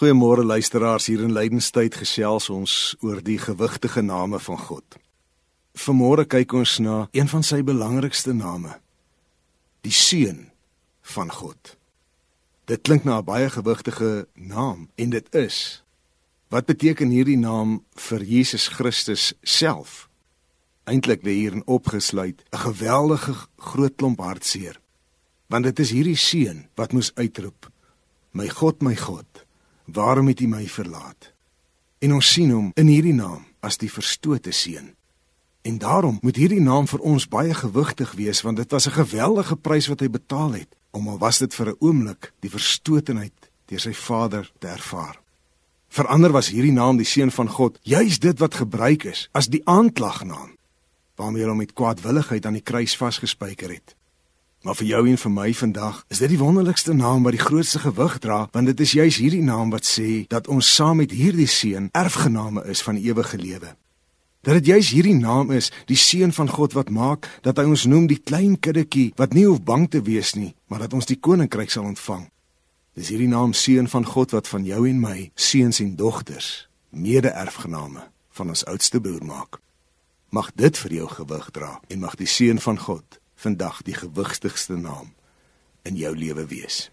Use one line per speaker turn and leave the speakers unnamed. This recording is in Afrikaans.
Goeiemôre luisteraars hier in Lydenstyd gesels ons oor die gewigtige name van God. Vanmôre kyk ons na een van sy belangrikste name. Die seun van God. Dit klink na 'n baie gewigtige naam en dit is. Wat beteken hierdie naam vir Jesus Christus self? Eintlik lê hierin opgesluit 'n geweldige groot klomp hartseer. Want dit is hierdie seun wat moes uitroep: "My God, my God, Waarom het U my verlaat? En ons sien hom in hierdie naam as die verstote seun. En daarom moet hierdie naam vir ons baie gewigtig wees want dit was 'n geweldige prys wat hy betaal het om al was dit vir 'n oomblik die verstotenheid deur sy vader te ervaar. Verander was hierdie naam die seun van God, juis dit wat gebruik is as die aanklagnaam waarmee hom met kwaadwilligheid aan die kruis vasgespijker het. Maar vir jou en vir my vandag is dit die wonderlikste naam wat die grootste gewig dra, want dit is juis hierdie naam wat sê dat ons saam met hierdie seun erfgename is van ewige lewe. Dat dit juis hierdie naam is, die seun van God wat maak dat hy ons noem die klein kindertjie wat nie hoef bang te wees nie, maar dat ons die koninkryk sal ontvang. Dis hierdie naam seun van God wat van jou en my seuns en dogters mede-erfgename van ons oudste broer maak. Mag dit vir jou gewig dra en mag die seun van God vandag die gewigtigste naam in jou lewe wees.